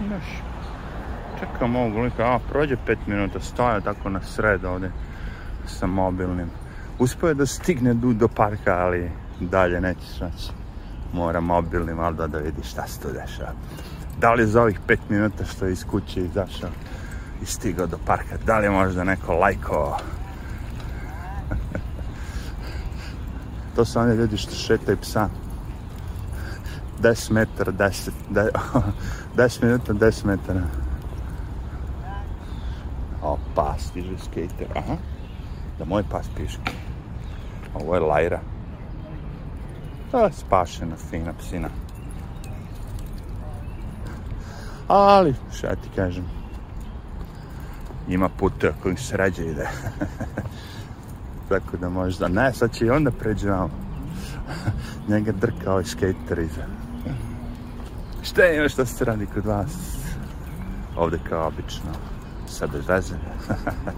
Još. Čekam ovog lika, a prođe 5 minuta, stoja tako na sred ovde sa mobilnim. Uspio je da stigne do, do parka, ali dalje neće naći. Mora mobilni malo da vidi šta se tu dešava. Da li za ovih 5 minuta što je iz kuće izašao i stigao do parka, da li je možda neko lajko? to su oni ljudi što šetaju psa. 10 metara, 10, 10 10 minuta, 10 metara. Opa, stiže skater. Aha, da moj pas piški. Ovo je Lajra. A, spašena, fina psina. Ali, šta ti kažem, ima puta kojim se rađe ide. Tako da možda, ne, sad će i onda pređe Njega drka ovaj skater iza. Šta je još što se radi kod vas? Ovde kao obično, sad bez veze.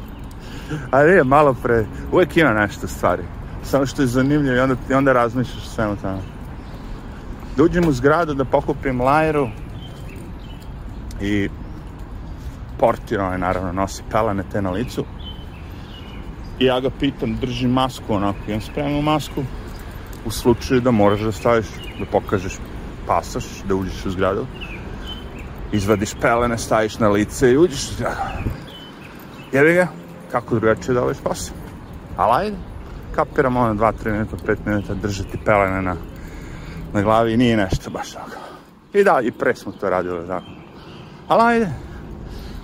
Ali je malo pre, uvek ima nešto stvari. Samo što je zanimljivo i onda, i onda razmišljaš svemu tamo. Da uđem u zgradu, da pokupim lajru i portir, onaj naravno nosi pelene te na licu. I ja ga pitam, drži masku onako, imam spremnu masku, u slučaju da moraš da staviš, da pokažeš pasoš da uđeš u zgradu, izvadiš pelene, staviš na lice i uđeš u zgradu. Jebi ga, kako drugačije da obaviš posao? Ali ajde, kapiram ono 2-3 minuta, 5 minuta držati pelene na, na glavi i nije nešto baš tako. I da, i pre smo to radili, da. Ali ajde.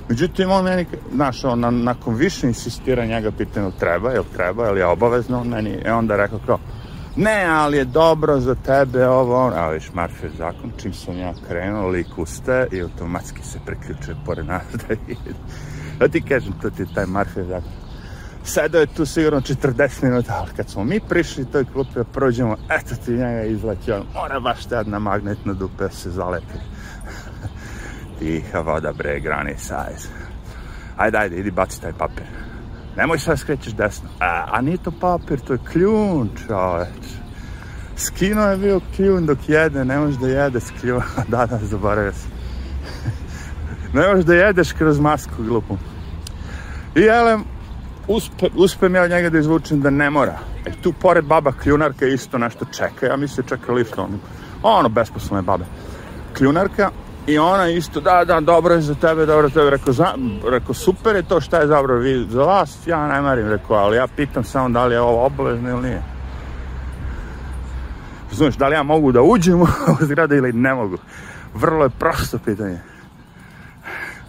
Međutim, on meni, znaš, on, na, nakon više insistiranja ja ga pitam, treba, jel treba, jel je obavezno, on meni e, je onda rekao kao, ne, ali je dobro za tebe ovo, ono, ali šmarfe zakon, čim sam ja krenuo, lik ustaje i automatski se preključuje pored nas da ide. Da ti kažem, to ti je taj marfe zakon. Sedao je tu sigurno 40 minuta, ali kad smo mi prišli toj klupi da prođemo, eto ti njega izleti, on mora baš tad na magnetno dupe da se zalepi. Tiha voda bre, grani sajz. Ajde, ajde, idi baci taj papir. Nemoj sad skrećeš desno. A, a nije to papir, to je kljun, čoveč. Skino je bio kljun dok jede, ne možeš da jede s kljun. da, da, zaboravio sam. ne možeš da jedeš kroz masku glupu. I elem, uspe, uspem ja od njega da izvučem da ne mora. I e, tu pored baba kljunarka isto nešto čeka. Ja mislim čeka lift on. Ono, besposlene babe. Kljunarka, I ona isto, da, da, dobro je za tebe, dobro za tebe. Rekao, za, rekao, super je to šta je dobro vi, za vas, ja ne marim, rekao, ali ja pitam samo da li je ovo obavezno ili nije. Znaš, da li ja mogu da uđem u ovu zgradu ili ne mogu? Vrlo je prosto pitanje.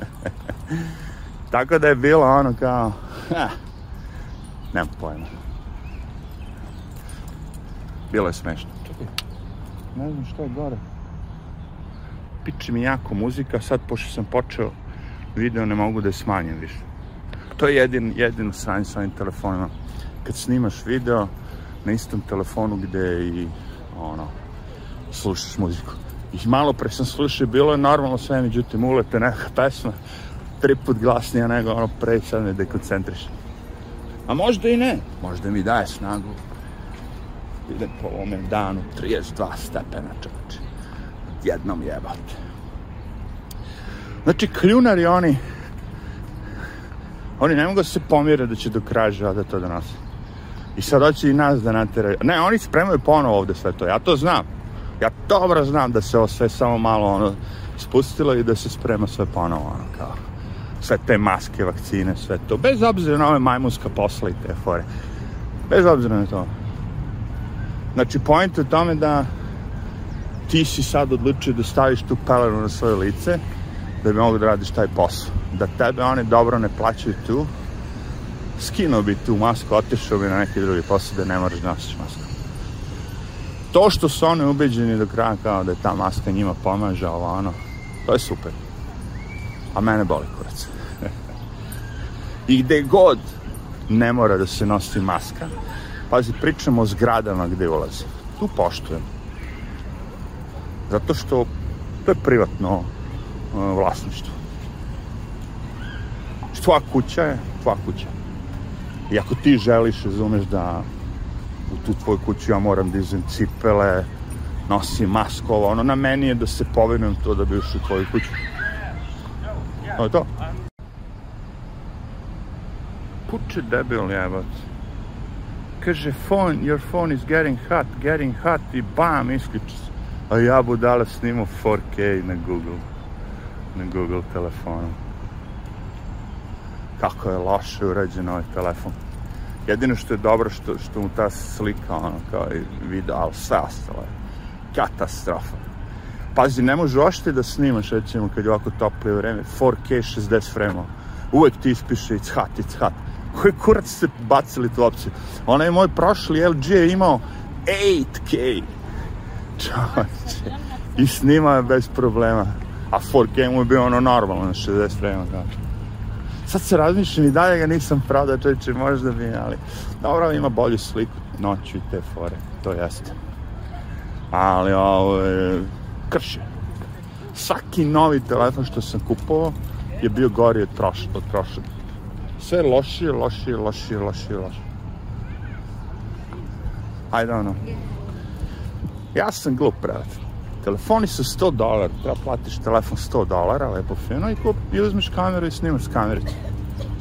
Tako da je bilo ono kao, eh, nemam pojma. Bilo je smešno. Čekaj, ne znam što je gore piče mi jako muzika, sad pošto sam počeo video ne mogu da je smanjem više. To je jedin, jedino sranje sa ovim telefonima. Kad snimaš video na istom telefonu gde i ono, slušaš muziku. I malo pre sam slušao, bilo je normalno sve, međutim ulete neka pesma, tri put glasnija nego ono pre, sad me dekoncentriš. A možda i ne, možda mi daje snagu. Ide po ovom danu, 32 stepena čoveče odjednom jebate. Znači, kljunari oni, oni ne mogu da se pomire da će do kraja života to da nose. I sad hoće i nas da nateraju. Ne, oni spremaju ponovo ovde sve to, ja to znam. Ja dobro znam da se ovo sve samo malo ono spustilo i da se sprema sve ponovo, ono kao sve te maske, vakcine, sve to. Bez obzira na ove majmunska posla i te fore. Bez obzira na to. Znači, point u tome da ti si sad odlučio da staviš tu pelenu na svoje lice da bi mogu da radiš taj posao. Da tebe oni dobro ne plaćaju tu, skinuo bi tu masku, otišao bi na neki drugi posao da ne moraš da nosiš masku. To što su oni ubeđeni do kraja kao da je ta maska njima pomaže, ovo ono, to je super. A mene boli kurac. I gde god ne mora da se nosi maska, pazi, pričamo o zgradama gde ulazi. Tu poštujem Zato što to je privatno uh, vlasništvo. Tvoja kuća je tvoja kuća. I ako ti želiš, razumeš da u tu tvoju kuću ja moram da izvem cipele, nosim maskova, ono na meni je da se povinem to da bi ušao u tvoju kuću. To je to. Puče debil jebac. Kaže, phone, your phone is getting hot, getting hot i bam, isključi se. A ja budala snimao 4K na Google, na Google telefonu. Kako je loše urađen ovaj telefon. Jedino što je dobro što, što mu ta slika, ono, kao i video, ali sve ostalo je katastrofa. Pazi, ne može ošte da snimaš, recimo, kad je ovako toplije vreme, 4K 60 frame Uvek ti ispiše i chat, i chat. Koji kurac ste bacili tu opciju? Onaj moj prošli LG je imao 8K. Čovječe. I snima bez problema. A 4K mu je bio ono normalno, 60 frame da. Sad se razmišljam i dalje ga nisam pravda, čovječe, možda bi, ali... Dobro, ima bolju sliku noću i te fore, to jeste. Ali ovo je... Krše. Svaki novi telefon što sam kupovao je bio gori od prošlog. Od prošlog. Sve lošije, lošije, lošije, lošije, lošije. I don't know. Ja sam glup, brate. Telefoni su 100 dolara, treba platiš telefon 100 dolara, lepo fino, i kup, i uzmeš kameru i snimaš s kamericu.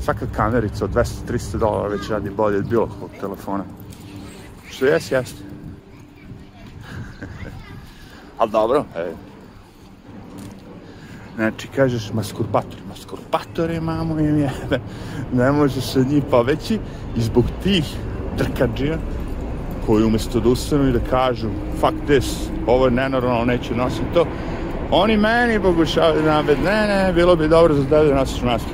Svaka kamerica od 200-300 dolara već radi bolje od bilo kog telefona. Što jes, jeste. Ali dobro, ej. Znači, kažeš maskurbator, maskurbatore, mamo im jebe, ne može se njih poveći i zbog tih trkađija koji umesto da ustanu i da kažu fuck this, ovo je nenormalno, neću nositi to, oni meni pokušavaju da nabed, ne, ne, bilo bi dobro za tebe da nosiš masku.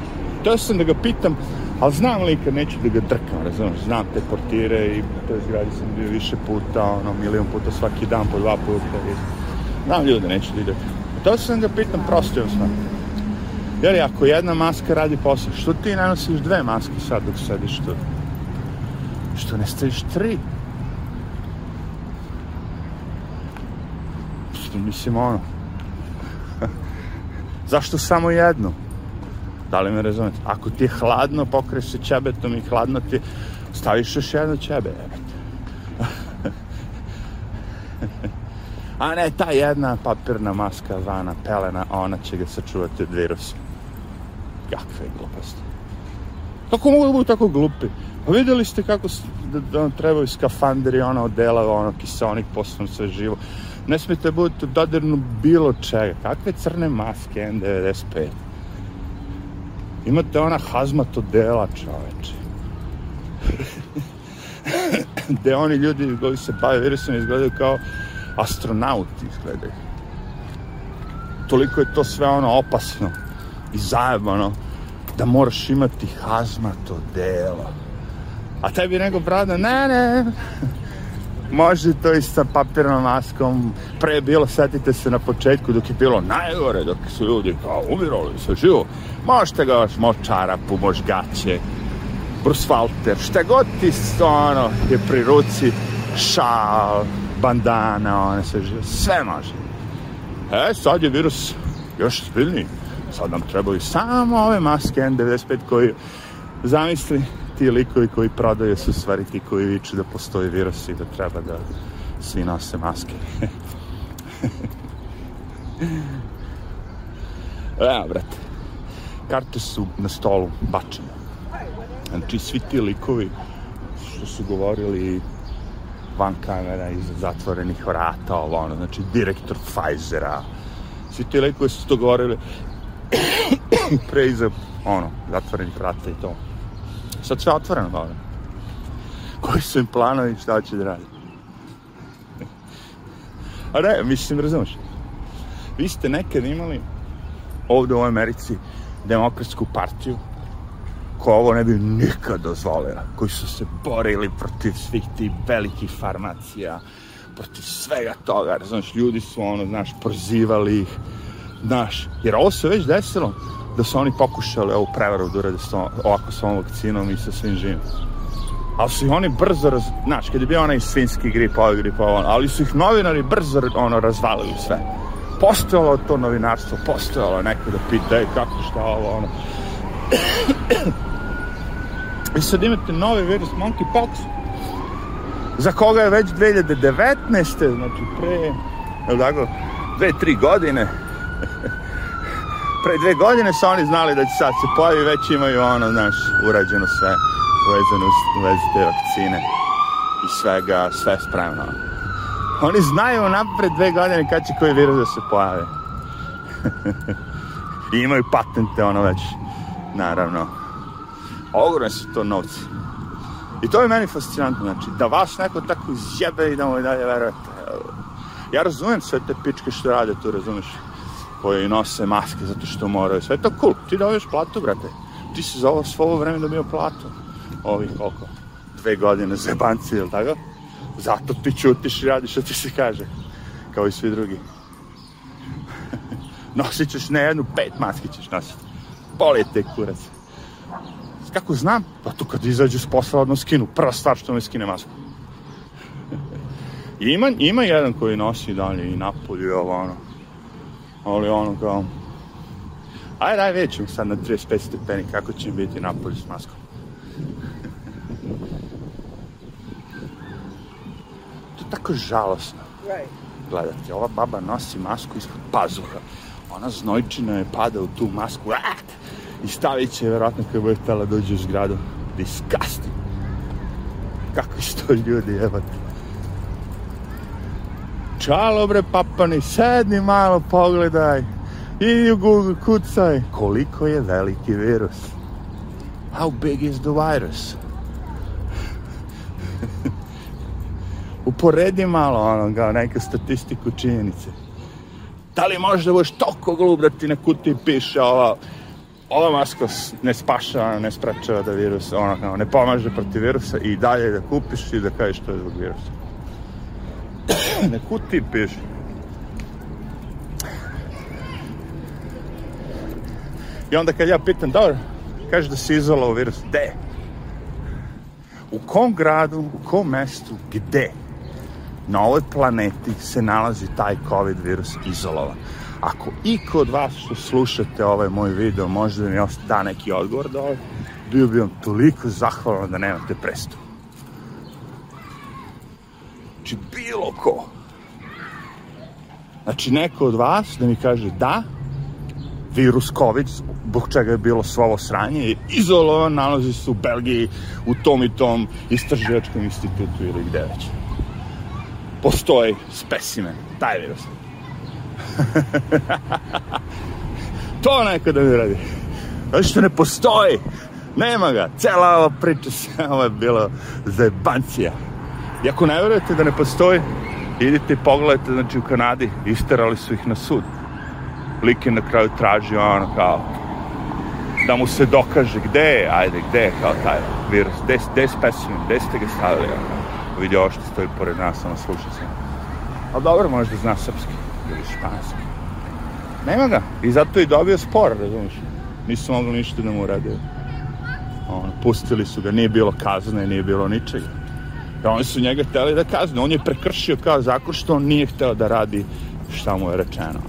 To sam da ga pitam, ali znam lika, neću da ga drkam, razumiješ, znam te portire i to je zgradi sam bio više puta, ono, milion puta svaki dan, po dva puta, i znam ljude, neću da idem. To sam da pitam, prosto je osnovno. Jer ako jedna maska radi posao, što ti ne nosiš dve maske sad dok sediš tu? Što ne staviš tri? zašto, mislim ono. zašto samo jedno? Da li me razumete? Ako ti je hladno, pokreš se čebetom i hladno ti staviš još jedno čebe, A ne, ta jedna papirna maska, vana, pelena, ona će ga sačuvati od virusa. Kakve gluposti. Kako mogu da budu tako glupi? Pa videli ste kako da, da, trebaju skafanderi, ona odela, ono, kiseonik, poslovno sve živo ne smete da budete u dodirnu bilo čega. Kakve crne maske N95? Imate ona hazmat od dela, čoveče. Gde oni ljudi koji se bave virusom izgledaju kao astronauti izgledaju. Toliko je to sve ono opasno i zajebano da moraš imati hazmat od dela. A tebi nego brada, ne, ne, može to i sa papirnom maskom. Pre je bilo, setite se na početku dok je bilo najgore, dok su ljudi kao umirali sa živo. Možete ga još, mož čarapu, mož gaće, Bruce Walter, šta god ti ono, je pri ruci, šal, bandana, one sve živo, sve može. E, sad je virus još spiljniji. Sad nam trebaju samo ove maske N95 koje zamisli ti likovi koji prodaju su stvari ti koji viču da postoji virus i da treba da svi nose maske. Evo, brate, karte su na stolu bačene. Znači, svi ti likovi što su govorili van kamera, iza zatvorenih vrata, ovo ono, znači, direktor Pfizera, svi ti likovi su to govorili pre iza, ono, zatvorenih vrata i to. Sad sve otvoreno, valjda. Koji su im planovi, šta će da radi? A ne, mislim, razumeš. Vi ste nekad imali ovde u Americi demokratsku partiju koja ovo ne bi nikad dozvolila, koji su se borili protiv svih tih velikih farmacija, protiv svega toga, znaš, ljudi su ono, znaš, prozivali ih, znaš, jer ovo se već desilo da su oni pokušali ovu prevaru da urade s tom, ovako s ovom vakcinom i sa svim živim. Ali su ih oni brzo, raz... znaš, kad je bio onaj svinski grip, ovaj grip, ovaj, ali su ih novinari brzo ono, razvalili sve. Postojalo to novinarstvo, postojalo neko da pita, ej, kako, šta, ovo, ono. I e sad imate novi virus monkeypox, za koga je već 2019. znači pre, je li tako, dve, tri godine, pre dve godine su oni znali da će sad se pojavi, već imaju ono, znaš, urađeno sve vezano u vezi te vakcine i svega, sve spremno. Oni znaju napred dve godine kad će koji virus da se pojavi. I imaju patente, ono već, naravno. Ogromno su to novci. I to je meni fascinantno, znači, da vas neko tako zjebe i da mu i dalje verujete. Ja razumem sve te pičke što rade tu, razumeš? koji nose maske zato što moraju. Sve je to cool. Ti dobiješ platu, brate. Ti si za ovo svo ovo vreme dobio platu. Ovih koliko? Dve godine za banci, ili tako? Zato ti čutiš i radiš što ti se kaže. Kao i svi drugi. nosit ćeš ne jednu, pet maski ćeš nositi. Polite, kurac. Kako znam? Pa tu kad izađu s posla odmah skinu. Prva stvar što mi skine masku. ima, ima jedan koji nosi dalje i napolju i ovo ono ali ono kao, ajde, daj, vidjet ćemo sad na 35 stepeni kako će biti napolje s maskom. to je tako žalosno. Gledajte, ova baba nosi masku ispod pazuha. Ona znojčina je pada u tu masku. Ah, I stavit će, vjerojatno, kada bude htjela dođe da u zgradu. Disgusting. Kako što ljudi, jebate. Čalo bre papani, sedni malo pogledaj. idi u Google kucaj. Koliko je veliki virus? How big is the virus? Uporedi malo ono, kao neku statistiku činjenice. Da li možda budeš toliko glup da ti na kutiji piše ova ova maska ne spašava, ne sprečava da virus, ono kao, ne pomaže protiv virusa i dalje da kupiš i da kažeš to je zbog virusa. Ne kuti piše. I onda kad ja pitam, dobro, kaže da se izolao virus. Gde? U kom gradu, u kom mestu, gde? Na ovoj planeti se nalazi taj COVID virus izolovan. Ako iko od vas što slušate ovaj moj video, možda da mi da neki odgovor da ovaj, bio bi vam toliko zahvalan da nemate predstavu. Znači, bilo ko. Znači, neko od vas da mi kaže da, virus COVID, zbog čega je bilo svo ovo sranje, izolovan, nalazi se u Belgiji, u tom i tom istraživačkom institutu ili gde već. Postoji specimen, taj virus. to neko da mi radi. Zato što ne postoji. Nema ga. Cela ova priča se, ovo je bilo zajebancija. I ako ne verujete da ne postoji, idite i pogledajte, znači u Kanadi, isterali su ih na sud. Lik je na kraju tražio ono kao, da mu se dokaže gde je, ajde, gde je kao taj virus, gde, gde je spesujem, gde ste ga stavili, ono, vidio ovo što stoji pored nas, ono, sluša se. Ali dobro, možda zna srpski ili španski. Nema ga. I zato je dobio spor, razumiješ? Nisu mogli ništa da mu uradili. Ono, pustili su ga, nije bilo kazne, nije bilo ničega. I da, oni su njega hteli da kazne. On je prekršio kao zakon što on nije hteo da radi šta mu je rečeno.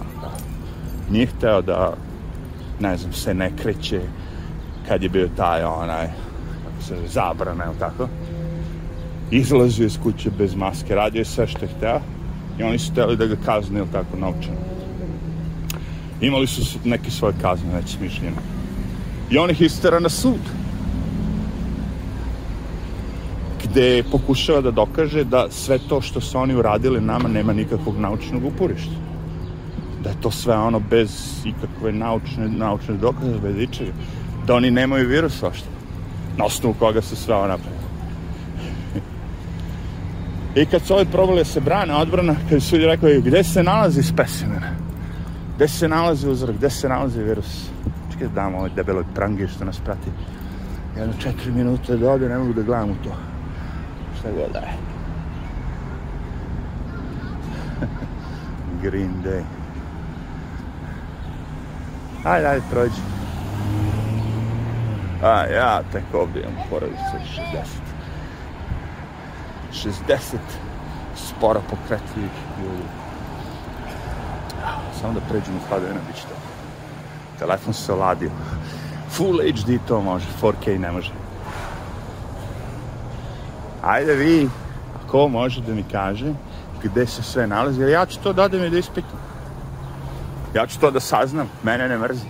Nije hteo da, ne znam, se ne kreće kad je bio taj onaj se zabrana, ili tako? Izlazio iz kuće bez maske, radio je sve što je hteo i oni su hteli da ga kazne, ili tako, novčano. Imali su neke svoje kazne, već smišljene. I on ih istera na sud gde pokušava da dokaže da sve to što su oni uradili nama nema nikakvog naučnog uporišta. Da je to sve ono bez ikakve naučne, naučne dokaze, bez ičega. Da oni nemaju virus ošte. Na osnovu koga su sve ovo napravili. I kad su ovi probali da se brane odbrana, kad su ljudi rekli, e, gde se nalazi specimen? Gde se nalazi uzrok? Gde se nalazi virus? Čekaj da damo ovoj debeloj prangi što nas prati. Jedno četiri minuta da ovdje ne mogu da gledam u to šta god da je. Green Day. Ajde, ajde, prođi. A ja tek ovdje imam porodicu 60. 60 spora pokretljivih ljudi. Samo da pređem u hladovina, bit će to. Telefon se oladio. Full HD to može, 4K ne može. Ajde vi, ko može da mi kaže gde se sve nalazi, ja ću to da odem i da ispitam. Ja ću to da saznam, mene ne mrzi.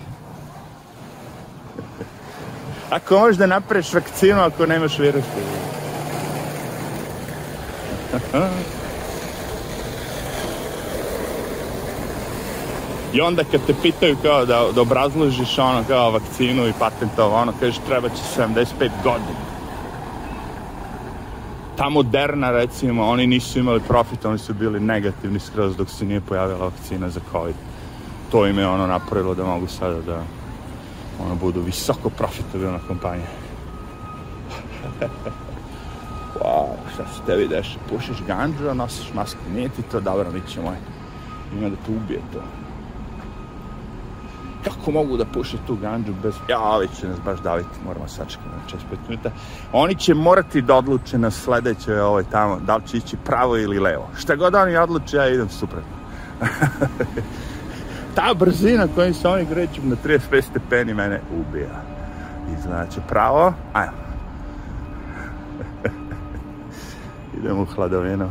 Ako možeš da napreš vakcinu, ako nemaš virus. I onda kad te pitaju kao da, da obrazložiš ono kao vakcinu i patent ovo, ono kažeš treba će 75 godina ta moderna recimo, oni nisu imali profit, oni su bili negativni skroz dok se nije pojavila vakcina za COVID. To im je ono napravilo da mogu sada da ono budu visoko profitabilna kompanija. wow, šta se tebi deša? Pušiš ganđu, nosiš masku, nije ti to dobro, niće moje. Ima da te ubije to kako mogu da puše tu ganđu bez... Ja, ovi će nas baš daviti, moramo da sačekati na 4-5 minuta. Oni će morati da odluče na sledećoj ovoj tamo, da li će ići pravo ili levo. Šta god oni odluče, ja idem suprotno. Ta brzina kojim se oni greću na 35 stepeni mene ubija. I znači pravo, ajmo. Idemo u hladovinu.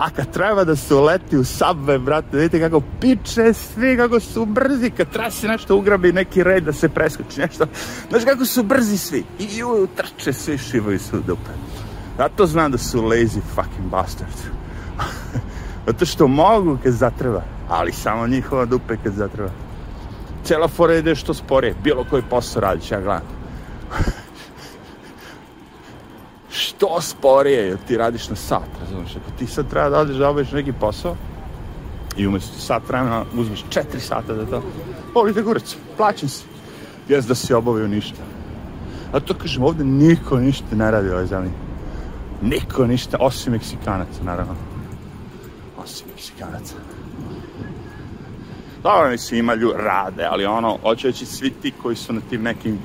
A kad treba da se uleti u subway, brate, vidite kako piče svi, kako su brzi, kad treba se nešto ugrabi neki red da se preskoči nešto. Znaš kako su brzi svi. I ju, trče svi, šivaju se u dupe. Zato znam da su lazy fucking bastards. Zato što mogu kad zatreba, ali samo njihova dupe kad zatreba. Cela fora ide što sporije, bilo koji posao radiš, ja gledam što sporije, jer ti radiš na sat, razumiješ, ako ti sad treba da odeš da obaviš neki posao i umjesto sat vremena uzmeš četiri sata za to, volite gurac, plaćam se, jes da si obavio ništa. A to kažem, ovde niko ništa ne radi u ovoj zemlji. Niko ništa, osim Meksikanaca, naravno. Osim Meksikanaca. Dobro, mislim, ima ljudi rade, ali ono, hoće svi ti koji su na tim nekim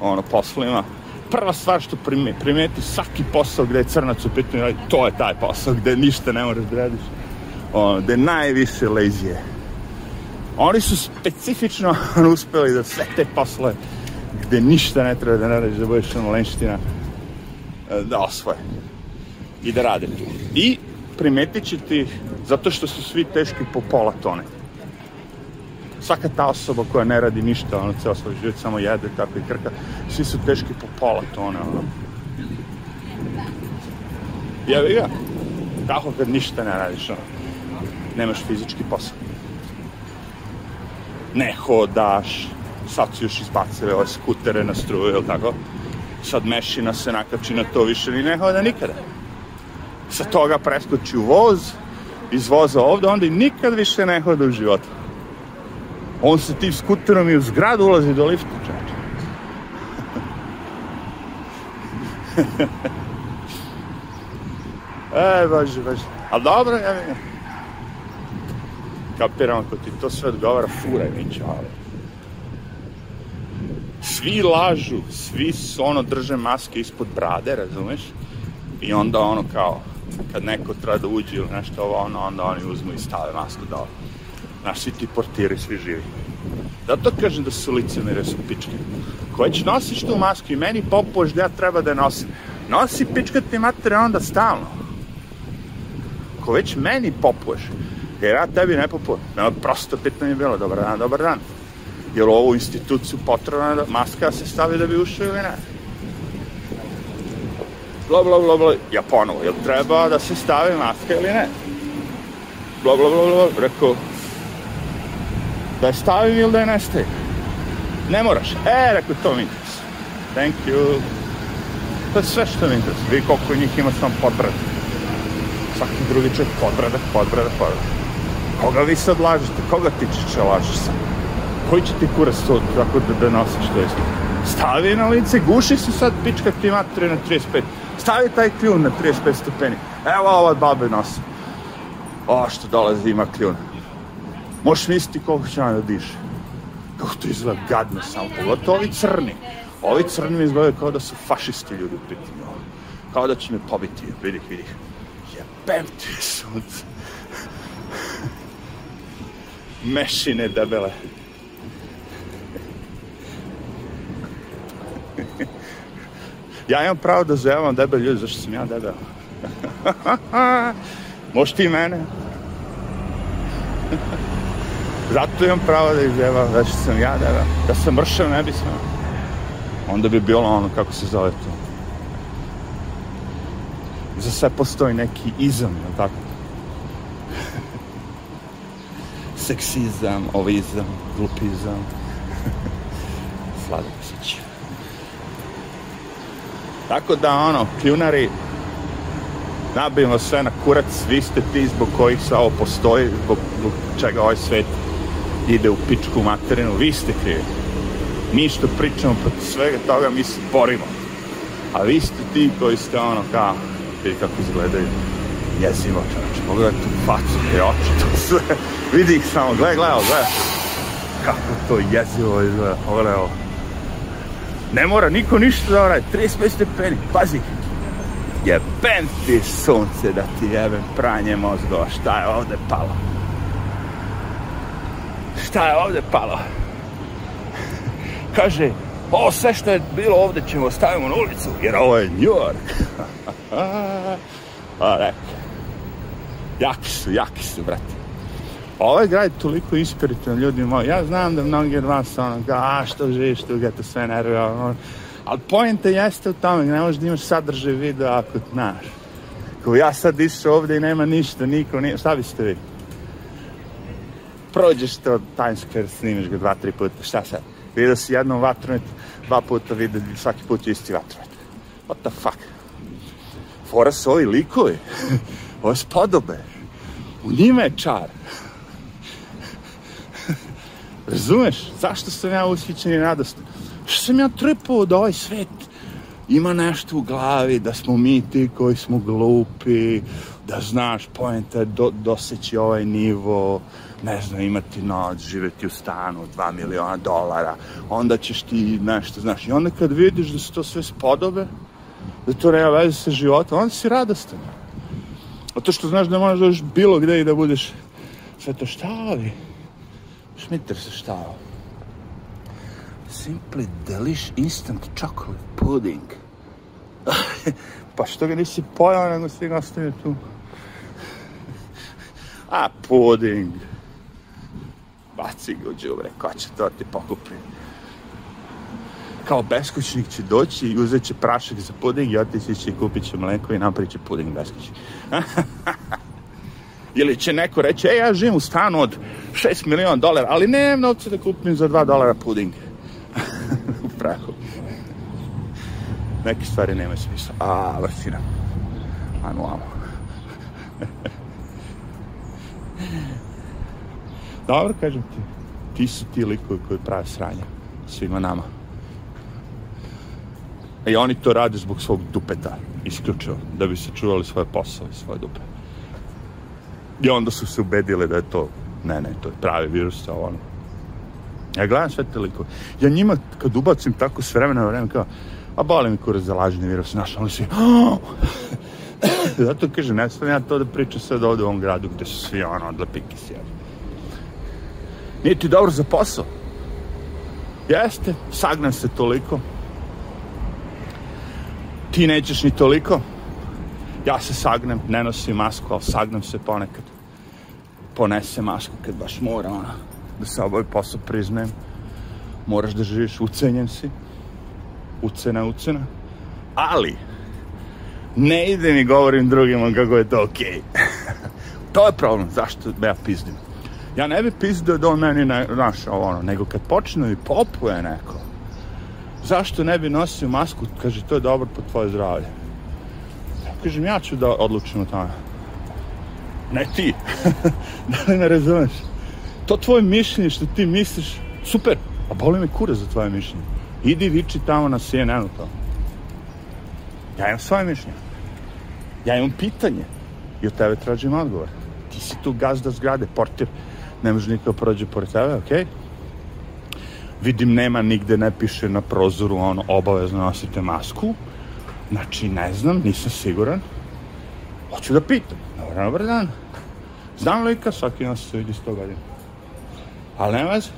ono, poslovima, prva stvar što primeti primeti svaki posao gde je crnac u pitanju to je taj posao gde ništa ne moraš da radiš. Ono, gde najviše lezije. Oni su specifično uspeli da sve te posle gde ništa ne treba da radiš, da budeš ono lenština, e, da osvoje. I da rade tu. I primetit ćete ih zato što su svi teški po pola tone svaka ta osoba koja ne radi ništa, ono, ceo svoj život samo jede, tako i krka, svi su teški po pola tona, ono. Jevi ja, tako kad ništa ne radiš, ono, nemaš fizički posao. Ne hodaš, sad su još izbacili ove skutere na struju, ili tako? Sad mešina se nakači na to, više ni ne hoda nikada. Sa toga preskoči u voz, iz voza ovde, onda i nikad više ne hoda u životu. On se tim skuterom i u zgradu ulazi do lifta, čače. e, bože, bože. A dobro, ja mi... Kapiram, ako ti to sve odgovara, furaj mi čale. Svi lažu, svi ono drže maske ispod brade, razumeš? I onda ono kao, kad neko treba da uđe ili nešto ovo, ono, onda oni uzmu i stave masku dole naši ti portiri svi živi. to kažem da su licionere su pičke. Koje će nosiš tu masku i meni popoš da ja treba da nosim. Nosi pička ti mater onda stalno. Ko već meni popuješ, jer ja tebi ne popujem. Nema prosto pitanje bilo, dobar dan, dobar dan. Jer u ovu instituciju potrebna da maska se stavi da bi ušao ili ne. Bla, bla, bla, bla. Ja ponovo, jel treba da se stavi maska ili ne? Bla, bla, bla, bla. Rekao, Da je stavim ili da je ne Ne moraš. E, rekao, to mi interesuje. Thank you. To je sve što mi interesuje. Vidi koliko njih ima samo podbrada. Svaki drugi čovjek podbrada, podbrada, podbrada. Koga vi sad lažete? Koga ti čiče lažeš sad? Koji će ti kurac to tako da, da nosiš to jest? Stavi na lice, guši se sad pička ti matre na 35. Stavi taj kljun na 35 stepeni. Evo ova babe nosi. O, što dolazi ima kljuna. Možeš misliti koliko će nam da diše. Kako to izgleda gadno samo, pogotovo ovi crni. Ovi crni mi izgledaju kao da su fašisti ljudi u Kao da će me pobiti, vidih, vidih. Jebem ti sunce. Mešine debele. ja imam pravo da zajavam debel ljudi, zašto sam ja debel. Možeš ti mene. Zato imam pravo da izjevam, da sam ja, da, da, da sam mršav, ne bi sam. Onda bi bilo ono, kako se zove to. Za sve postoji neki izam, je tako? Seksizam, ovizam, glupizam. Sladak se Tako da, ono, pljunari, nabijemo sve na kurac, vi ste ti zbog kojih se ovo postoji, zbog, zbog čega ovaj svet ide u pičku materinu, vi ste krivi. Mi što pričamo protiv svega toga, mi se borimo. A vi ste ti koji ste ono kao, vidi kako izgledaju jezivo čoveče, pogledaj tu facu i oči, to sve, vidi ih samo, gledaj, gledaj, gledaj, kako to jezivo izgleda, pogledaj ovo. Ne mora niko ništa da radi, 35 stepeni, pazi, jebem ti sunce da ti jebem pranje mozgova, šta je ovde palo? šta je ovdje palo? Kaže, ovo sve što je bilo ovde ćemo stavimo na ulicu, jer ovo je New York. A reke. Jaki su, jaki su, brate. Ovaj grad je toliko ispiritivan, ljudi moji. Ja znam da mnogi od vas ono, a što živiš tu, to sve nerve, ono. Ali pojenta jeste u tome, ne možeš da imaš sadržaj videa ako znaš. Kao ja sad išao ovde i nema ništa, niko, nije, šta biste vi? prođeš to Times Square, snimiš ga dva, tri puta, šta sad? Vidio si jednom vatromet, dva puta vidio, svaki put je isti vatromet. What the fuck? Fora su ovi likovi, ove spodobe. U njima je čar. Razumeš? Zašto sam ja ushićen i radostan? Što sam ja trpao da ovaj svet ima nešto u glavi da smo mi ti koji smo glupi, da znaš poenta do, doseći ovaj nivo, ne znam, imati noć, živeti u stanu, 2 miliona dolara, onda ćeš ti nešto, znaš, i onda kad vidiš da se to sve spodobe, da to nema veze sa životom, onda si radostan. A to što znaš da možeš da bilo gde i da budeš sve to šta ali, šmiter se šta Simply Delish Instant Chocolate Pudding. pa što ga nisi pojao, nego si ga ostavio tu. A, pudding. Baci ga u džubre, ko će to ti pokupi? Kao beskućnik će doći i uzet će prašak za puding i otići će i kupit će mleko i napravit će puding beskućnik. Ili će neko reći, e, ja živim u stanu od 6 miliona dolara, ali nemam novca da kupim za 2 dolara puding prahu. Neke stvari nemaju smisla. A, vrtina. Ajmo, ajmo. Dobro, kažem ti. Ti su ti likovi koji prave sranja. Svima nama. I oni to rade zbog svog dupeta. Isključivo. Da bi se čuvali svoje posao i svoje dupe. I onda su se ubedile da je to, ne, ne, to je pravi virus, ovo ono Ja gledam sve te likove. Ja njima kad ubacim tako s vremena na vreme kao, a boli mi kurac za lažni virus, znaš, oni svi, oh! Zato kaže, ne sam ja to da pričam sad ovde u ovom gradu gde su svi ono odlepiki sjeli. Nije ti dobro za posao. Jeste, sagnem se toliko. Ti nećeš ni toliko. Ja se sagnem, ne nosim masku, ali sagnem se ponekad. Ponesem masku kad baš mora, ona da se ovaj posao priznajem. Moraš da živiš, ucenjen si. Ucena, ucena. Ali, ne ide ni govorim drugima kako je to okej. Okay. to je problem, zašto da ja pizdim. Ja ne bih pizdeo da on meni, ne, znaš, ono, nego kad počne i popuje neko, zašto ne bi nosio masku, kaže, to je dobro po tvoje zdravlje. Ja kažem, ja ću da odlučim o tome. Ne ti. da li me razumeš? to tvoje mišljenje što ti misliš, super, a boli me kure za tvoje mišljenje. Idi viči tamo na CNN-u to. Ja imam svoje mišljenje. Ja imam pitanje i od tebe tražim odgovor. Ti si tu gazda zgrade, portir, ne može nikako da prođe pored tebe, okej? Okay? Vidim, nema nigde, ne piše na prozoru, ono, obavezno nosite masku. Znači, ne znam, nisam siguran. Hoću da pitam. Dobar, dobar dan. Znam lika, svaki nas se vidi 100 godina. Ali nema veze.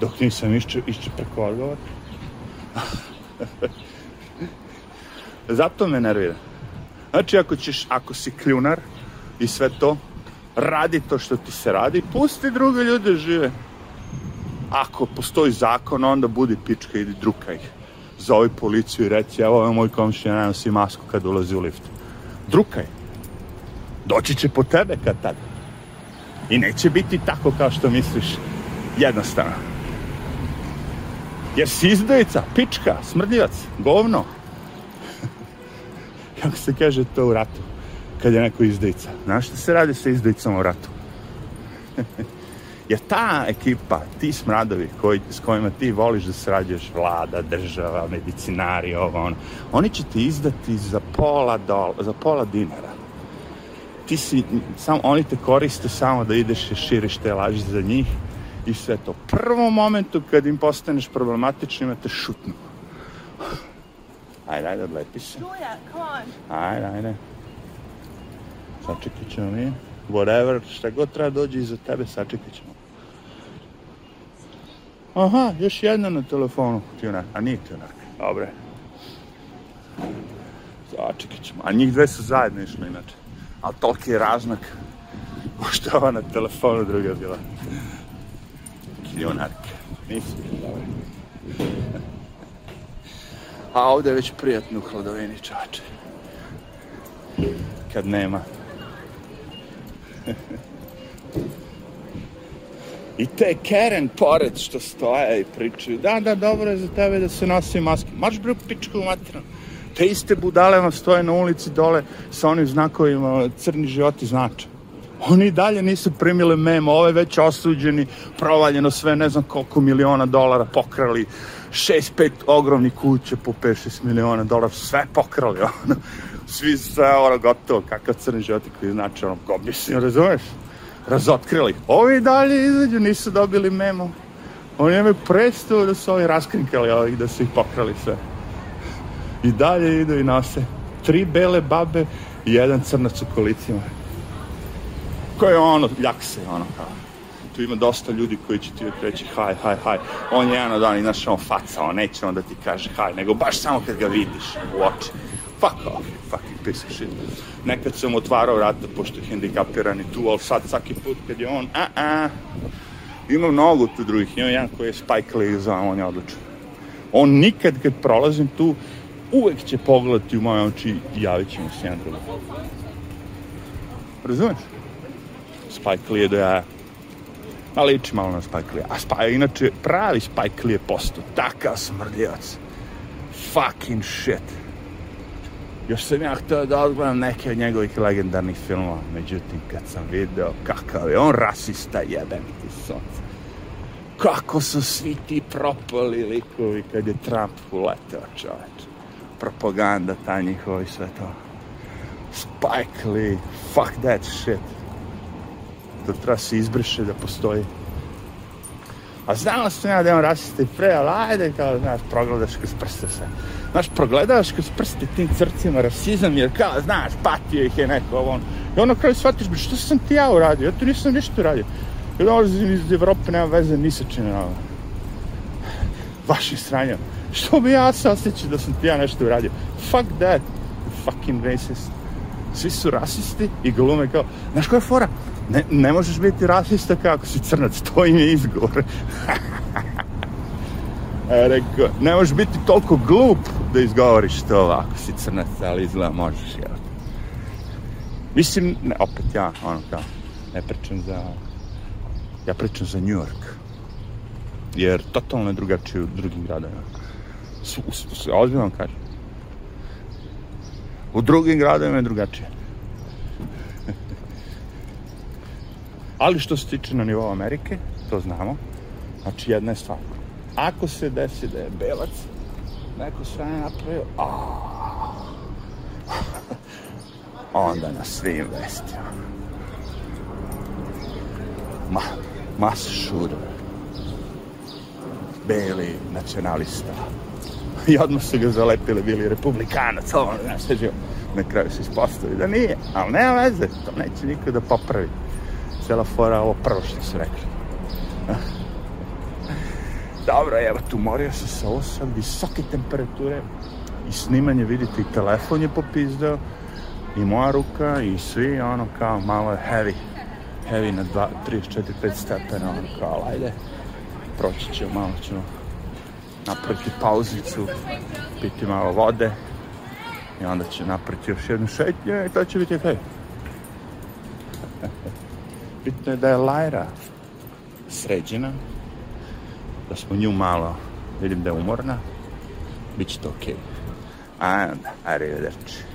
Dok nisam išče, išče preko odgovora. Zato me nervira. Znači, ako, ćeš, ako si kljunar i sve to, radi to što ti se radi, pusti druge ljude žive. Ako postoji zakon, onda budi pička ili druka ih. Zovi policiju i reci, evo je moj komšija, ne nosi masku kad ulazi u lift. Drukaj. Doći će po tebe kad tada. I neće biti tako kao što misliš jednostavno. Jer si izdojica, pička, smrdljivac, govno. Kako se kaže to u ratu, kad je neko izdojica. Znaš što se radi sa izdojicom u ratu? Jer ta ekipa, ti smradovi koji, s kojima ti voliš da srađuješ, vlada, država, medicinari, ovo, ono, oni će ti izdati za pola, dola, za pola dinara ti si, sam, oni te koriste samo da ideš i širiš te laži za njih i sve to. Prvom momentu kad im postaneš problematični, imate šutnu. Ajde, ajde, odlepi se. Julia, come on. Ajde, ajde. Sačekat ćemo mi. Whatever, šta god treba dođe iza tebe, sačekat ćemo. Aha, još jedna na telefonu, tjunak. A nije tjunak, dobre. Sačekat ćemo. A njih dve su zajedno išli, inače ali toliki je razmak. Možda ova na telefonu druga bila. Kiljonarka. Nisam dobro. A ovde je već prijatno u hladovini čače. Kad nema. I te Karen pored što stoje i pričaju, da, da, dobro je za tebe da se nosi maske. Maš bre u pičku materinu. Te iste budale vam stoje na ulici dole sa onim znakovima crni životi znača. Oni dalje nisu primile memo, ove već osuđeni, provaljeno sve, ne znam koliko miliona dolara pokrali, šest, pet ogromnih kuće po 5-6 miliona dolara, sve pokrali, ono. Svi sve, ono, gotovo, kakav crni životi koji znači, ono, gobni si, razumeš? razotkrili. Ovi dalje izađu, nisu dobili memo. Oni nemaju predstavu da su ovi raskrinkali ovih, da su ih pokrali sve. I dalje idu i nose tri bele babe i jedan crnac u kolicima. Ko je ono, jakse, ono kao. Tu ima dosta ljudi koji će ti reći haj, haj, haj. On je jedan od onih, znaš, on faca, on neće da ti kaže haj, nego baš samo kad ga vidiš u oči fuck off, fucking piece of shit. Nekad sam otvarao vrata, pošto je hendikapiran i tu, ali sad svaki put kad je on, a, a, ima mnogo tu drugih, ima jedan koji je Spike Lee za, on je odličan. On nikad kad prolazim tu, uvek će pogledati u moje oči i javit će mi se jedan drugo. Razumeš? Spike Lee je da ja a liči malo na Spike Lee. A Spike, inače, pravi Spike Lee je postao takav smrdljivac. Fucking shit. Još sam ja htio da odgledam neke od njegovih legendarnih filmova, međutim kad sam video kakav je on rasista jeben ti sunce. Kako su svi ti propali likovi kad je Trump uleteo čoveč. Propaganda ta njihova i sve to. Spike Lee, fuck that shit. To da treba se izbriše da postoji. A znala sam ja da je on rasista i pre, ali ajde kao, znaš, progledaš kroz prste sve znaš, progledavaš kroz prste tim crcima rasizam, jer kao, znaš, patio ih je neko, ovo, ono. I ono kraju shvatiš, što sam ti ja uradio, ja tu nisam ništa uradio. Ja dolazim iz Evrope, nema veze ni sa čim, Vaši Vašim Što bi ja se osjećao da sam ti ja nešto uradio? Fuck that, fucking racist. Svi su rasisti i glume kao, znaš koja je fora? Ne, ne možeš biti rasista kako si crnac, to im je izgovor. E, rekao, ne možeš biti toliko glup da izgovoriš to ovako, si crnac, ali izgleda možeš, jel? Mislim, ne, opet ja, ono kao, da, ne pričam za, ja pričam za New York, jer totalno je drugačije u drugim gradovima. Su, su, Ozbiljno vam kažem. U drugim gradovima je drugačije. ali što se tiče na nivou Amerike, to znamo, znači jedna je stvar ako se desi da je belac neko sranje napravio, a, onda na svim vestima. Ma, mas šuder. Beli nacionalista. I odmah su ga zalepili, bili republikanac, ovo, znaš, sve Na kraju se ispostavi da nije, ali nema veze, to neće niko da popravi. Cela fora ovo prvo što su rekli dobro, evo, tumorio sam sa osam, visoke temperature i snimanje, vidite, i telefon je popizdao i moja ruka i svi, ono, kao malo je heavy, heavy na 2, 3, 4, 5 stepena, ono, kao, ajde, proći ćemo, malo ćemo napraviti pauzicu, piti malo vode i onda će napraviti još jednu šetnju i to će biti okej. Bitno je da je Lajra sređena, da smo nju malo, vidim da je umorna, bit će to okej. Okay. And arrivederci.